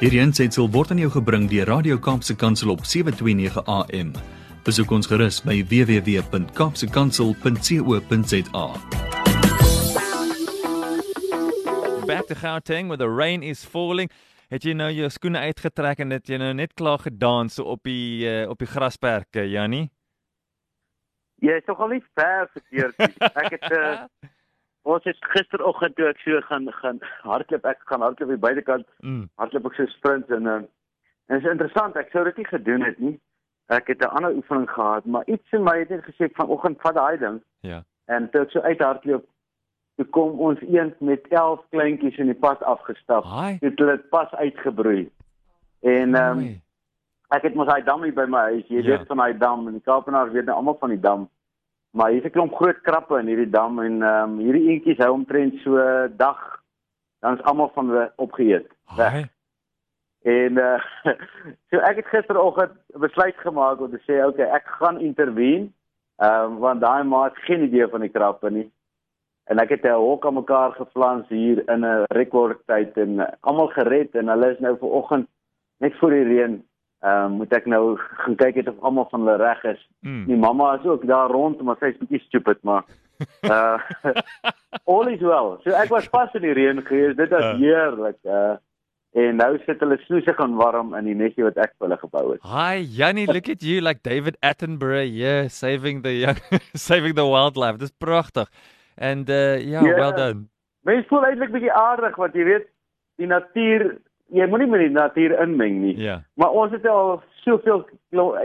Hierdie aanseit word aan jou gebring deur Radio Kaapse Kansel op 7:29 AM. Besoek ons gerus by www.kapsekansel.co.za. Back to Gauteng where the rain is falling. Het jy nou jou skoene uitgetrek en dit jy nou net klaar gedans op die uh, op die grasperke, Jannie? Jy is nogal nie ver verkeerd nie. Ek het uh, ons het gisteroggend toe ek so gaan gaan hardloop, ek gaan hardloop by beide kant. Mm. Hardloop ek so sprint en uh, en dit is interessant, ek sou dit nie gedoen het nie. Ek het 'n ander oefening gehad, maar iets in my het net gesê vanoggend vat daai ding Ja. en toe ek so uithardloop, toe kom ons eend met 11 kleintjies in die pad afgestap. Haai. Dit het hulle pas uitgebroei. En ehm um, ek het mos daai dam hier by my huis. Jy Ja. weet van daai dam en die Kaapenaars weet nou almal van die dam. Maar hier's 'n klomp groot krappe in hierdie dam en ehm um, hierdie eentjies hou omtrent so dag dan is almal van hulle opgeëet. Weg. Haai. En uh so ek het gisteroggend besluit gemaak om te sê okay, ek gaan intervene. Ehm um, want daai maat geen idee van die krappe nie. En ek het 'n hok aan mekaar geflans hier in 'n rekordtyd en uh, almal gered en hulle is nou ver oggend net voor die reën. Ehm um, moet ek nou gaan kyk het of almal van hulle reg is. Mm. Die mamma is ook daar rond, maar sy's bietjie stupid, maar uh all is well. So ek was pas in die reën gewees. Dit was Ja. heerlik. Uh en nou sit hulle snoesig en warm in die nesie wat ek vir hulle gebou het. Hi, Jannie, look at you like David Attenborough, yeah, saving the young, saving the wildlife. Dis pragtig. And uh yeah, Ja. well done. Mens voel eintlik bietjie aardig want jy weet die natuur, jy moenie met die natuur inmeng nie. Ja. Maar ons het al soveel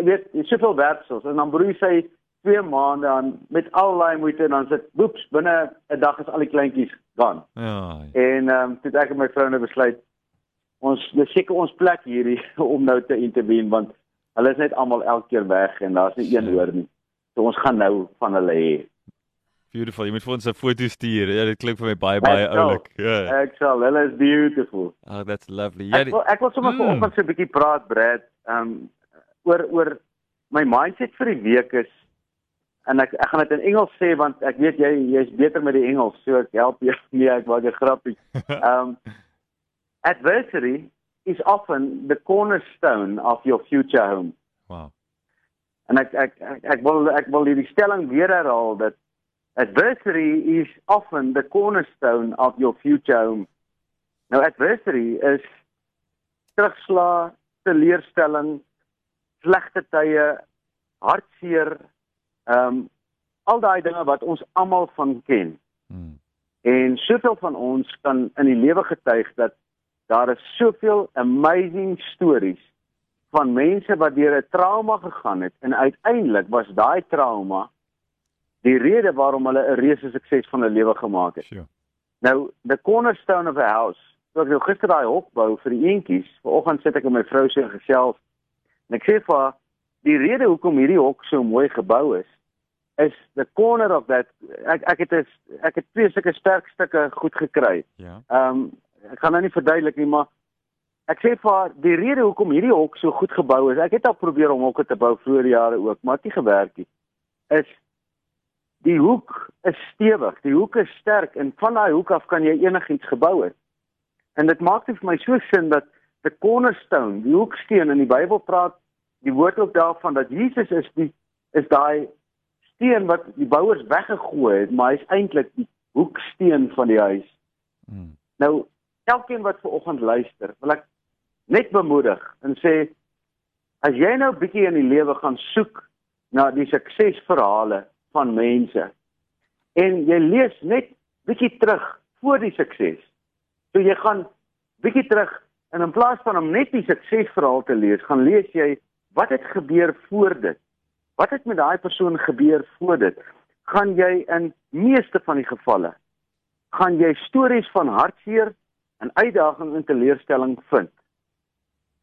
weet soveel werksels en dan broei sy 2 maande aan met al daai moeite en dan sit woeps binne 'n dag is al die kleintjies gaan. Ja. En ehm um, toe het ek en my vrou nou besluit ons dis seker ons plek hierdie om nou te intervene want hulle is net almal elke keer weg en daar's nie een Ja. oor nie. So ons gaan nou van hulle hê. Beautiful. Jy moet vir ons 'n foto stuur. Ja, dit klink vir my baie baie oulik. Ja. Ek sal, hulle is beautiful. Oh, that's lovely. Ja, Ek wil ek wil sommer Mm. vanoggend so 'n bietjie praat Brad, um, oor oor my mindset vir die week is en ek ek gaan dit in Engels sê want ek weet jy jy's beter met die Engels, so ek help jou. Nee, ek wou 'n grappie. Um adversity is often the cornerstone of your future home. wow. En ek ek ek, ek wil ek wil hierdie stelling weer herhaal dat adversity is often the cornerstone of your future home. Nou adversity is terugslag, teleurstelling, slegte tye, hartseer, ehm um, al daai dinge wat ons almal van ken. Mm. En soveel van ons kan in die lewe getuig dat daar is soveel amazing stories van mense wat deur 'n trauma gegaan het en uiteindelik was daai trauma die rede waarom hulle 'n reuse sukses van hulle lewe gemaak het. Sure. Nou, the cornerstone of a house. So ek nou gister daai hok bou vir die eentjies. Vanoggend sit ek met my vrou so gesels en ek sê vir haar die rede hoekom hierdie hok so mooi gebou is is the corner of that ek ek het 'n ek het twee sulke sterk stukke goed gekry. Ja. Ehm um, ek gaan nou nie verduidelik nie, maar ek sê vir haar die rede hoekom hierdie hok so goed gebou is. Ek het al probeer om hokke te bou vroeër jare ook, maar dit het nie gewerk nie. Is die hoek is stewig, die hoek is sterk en van daai hoek af kan jy enigiets gebou het. En dit maak dit vir my so sin dat the cornerstone, die hoeksteen in die Bybel praat die woord ook daarvan dat Jesus is die is daai steen wat die bouers weggegooi het, maar hy's eintlik die hoeksteen van die huis. Mm. Nou, elkeen wat ver oggend luister, wil ek net bemoedig en sê as jy nou bietjie in die lewe gaan soek na die suksesverhale van mense en jy lees net bietjie terug voor die sukses. So jy gaan bietjie terug en in plaas van om net die suksesverhaal te lees, gaan lees jy wat het gebeur voor dit. Wat het met daai persoon gebeur voor dit? Gaan jy in meeste van die gevalle gaan jy stories van hartseer en uitdaging en teleurstelling vind.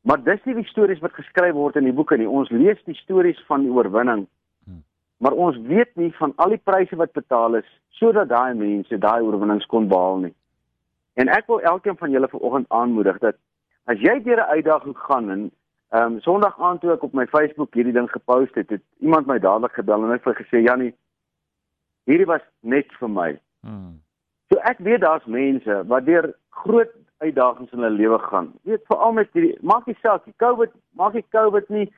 Maar dis nie die stories wat geskryf word in die boeke nie. Ons lees die stories van die oorwinning. Hmm. Maar ons weet nie van al die pryse wat betaal is sodat daai mense daai oorwinnings kon behaal nie. En ek wil elkeen van julle vanoggend aanmoedig dat as jy deur 'n uitdaging gaan en ehm um, Sondag aand toe ek op my Facebook hierdie ding gepost het, het iemand my dadelik gebel en hy het vir gesê Jannie, hierdie was net vir my. Mm. So ek weet daar's mense wat deur groot uitdagings in hulle lewe gaan. Jy weet veral met hierdie maak nie saak, die COVID, maak nie COVID nie.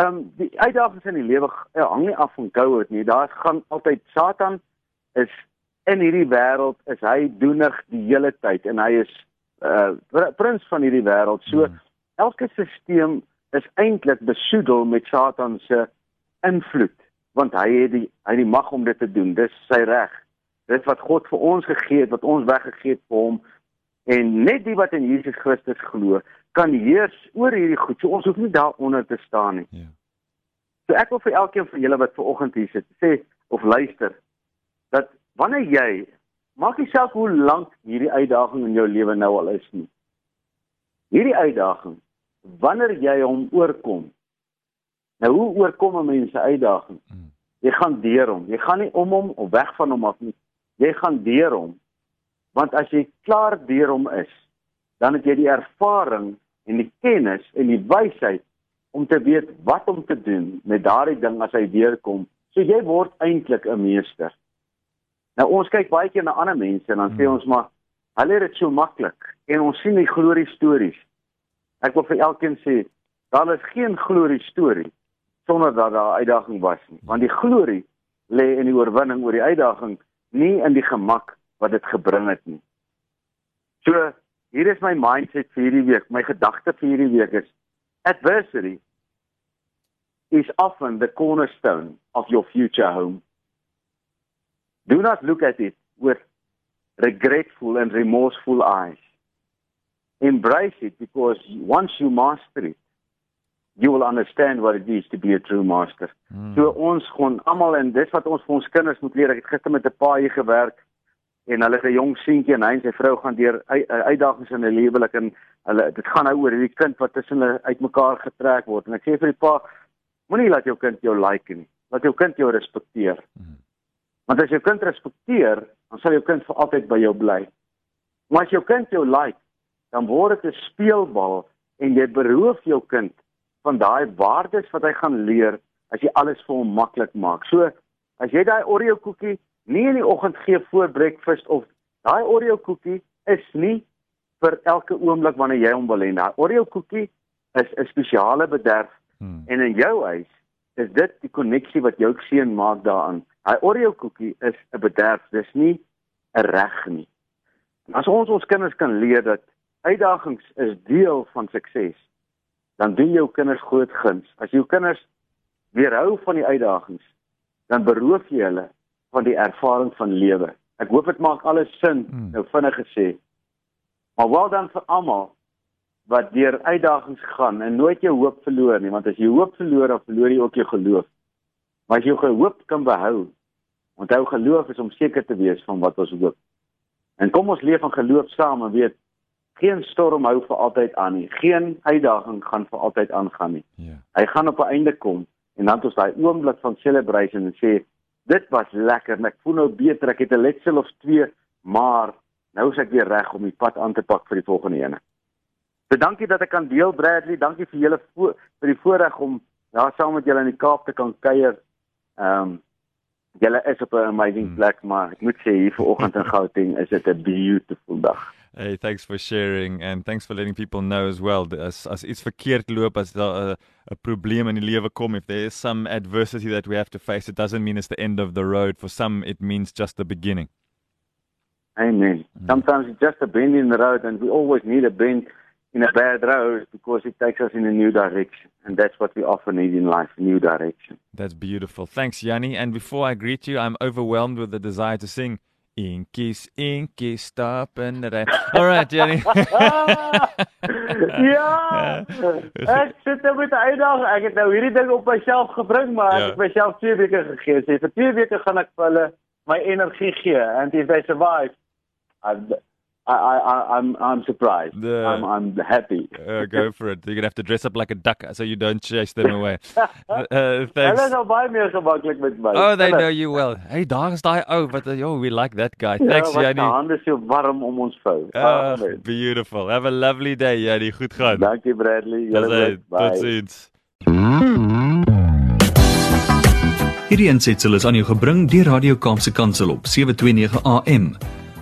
Ehm um, die uitdagings in die lewe uh, hang nie af van COVID nie. Daar gaan altyd Satan is in hierdie wêreld is hy doenig die hele tyd en hy is uh prins van hierdie wêreld. So hmm. elke stelsel is eintlik besoedel met Satan se invloed want hy het die hy het die mag om dit te doen. Dis sy reg. Dit wat God vir ons gegee het, wat ons weggegee het vir hom en net die wat in Jesus Christus glo, kan heers oor hierdie goed. So ons hoef nie daaronder te staan nie. Ja. So ek wil vir elkeen van julle wat ver oggend hier sit, sê of luister dat wanneer jy maak jouself hoe lank hierdie uitdaging in jou lewe nou al is nie. Hierdie uitdaging wanneer jy hom oorkom. Nou hoe oorkom 'n mens 'n uitdaging? Hmm. Jy gaan deur hom. Jy gaan nie om hom of weg van hom af nie. Jy gaan deur hom. Want as jy klaar deur hom is, dan het jy die ervaring en die kennis en die wysheid om te weet wat om te doen met daardie ding as hy deurkom. So jy word eintlik 'n meester. Nou ons kyk baie keer na ander mense en dan hmm. sê ons maar hulle het dit so maklik en ons sien die glorie stories. Ek wil vir elkeen sê, daar is geen glorie storie sonder dat daar uitdaging was nie, want die glorie lê in die oorwinning oor die uitdaging, nie in die gemak wat dit gebring het nie. So, hier is my mindset vir hierdie week. My gedagte vir hierdie week is adversity is often the cornerstone of your future home. Do not look at it with regretful and remorseful eyes embrace it because once you master it you will understand what it is to be a true master. Hmm. So ons gaan almal en dis wat ons vir ons kinders moet leer. Ek het gister met 'n pa hier gewerk en hulle het 'n jong seentjie en hy en sy vrou gaan deur uitdagings in hulle lewelik en hulle dit gaan nou oor hierdie kind wat tussen hulle uitmekaar getrek word en ek sê vir die pa moenie laat jou kind jou like nie. Laat jou kind jou respekteer. Hmm. Want as jou kind respekteer, dan sal jou kind vir altyd by jou bly. Maar as jou kind jou like dan word dit 'n speelbal en jy beroof jou kind van daai waardes wat hy gaan leer as jy alles vir hom maklik maak. So as jy daai Oreo koekie nie in die oggend gee voor breakfast of daai Oreo koekie is nie vir elke oomblik wanneer jy hom wil hê. Daai Oreo koekie is 'n spesiale bederf hmm. en in jou huis is dit die koneksie wat jou seun maak daaraan. Daai Oreo koekie is 'n bederf, dis nie 'n reg nie. As ons ons kinders kan leer dat uitdagings is deel van sukses, dan doen jou kinders groot guns. As jou kinders weerhou van die uitdagings, dan beroof jy hulle van die ervaring van lewe. Ek hoop dit maak alles sin, hmm. nou vinnig gesê. Maar wel dan vir almal wat deur uitdagings gaan en nooit jou hoop verloor nie, want as jy hoop verloor, dan verloor jy ook jou geloof. Maar as jy jou hoop kan behou, onthou geloof is om seker te wees van wat ons hoop. En kom ons leef van geloof saam en weet geen storm hou vir altyd aan nie. Geen uitdaging gaan vir altyd aangaan nie. Ja. Hy gaan op 'n einde kom en dan het ons daai oomblik van celebration en sê dit was lekker en ek voel nou beter. Ek het 'n letsel of twee, maar nou is ek weer reg om die pad aan te pak vir die volgende ene. So dankie dat ek kan deel Bradley. Dankie vir julle vir die voorreg om daar saam met julle in die Kaap te kan kuier. Ehm um, julle is op 'n amazing hmm. plek, maar ek moet sê hier vanoggend in Gauteng is dit 'n beautiful dag. Hey, thanks for sharing and thanks for letting people know as well as as iets verkeerd loop as daar 'n 'n probleem in die lewe kom if there is some adversity that we have to face it doesn't mean it's the end of the road for some it means just the beginning. Amen. Mm. Sometimes it's just a bend in the road and we always need a bend in a bad road because it takes us in a new direction and that's what we often need in life, a new direction. That's beautiful. Thanks Yanni and before I greet you I'm overwhelmed with the desire to sing Inkies, inkies, stap en ry. Alright, Jenny. ja. Ek sit nou met 'n uitdaging. Ek het nou hierdie ding op myself gebring, maar ja. ek het myself 2 weke gegee. Sê vir 2 weke gaan ek vir hulle my energie gee and if they survive, I've I, I, I'm, I'm surprised. The, I'm, I'm happy. uh, go for it. You're gonna have to dress up like a duck so you don't chase them away. uh, thanks. Oh, they know you well. Hey, daar is daai ou wat oh, we like that guy. Thanks, ja, Jannie. hande so warm om ons vou. Uh, beautiful. Have a lovely day, Jannie. Goed gaan. Dankie, Bradley. Julle bye. Totsiens. Hierdie ensitsel is aan jou gebring deur Radio Kaapse Kansel op 729 AM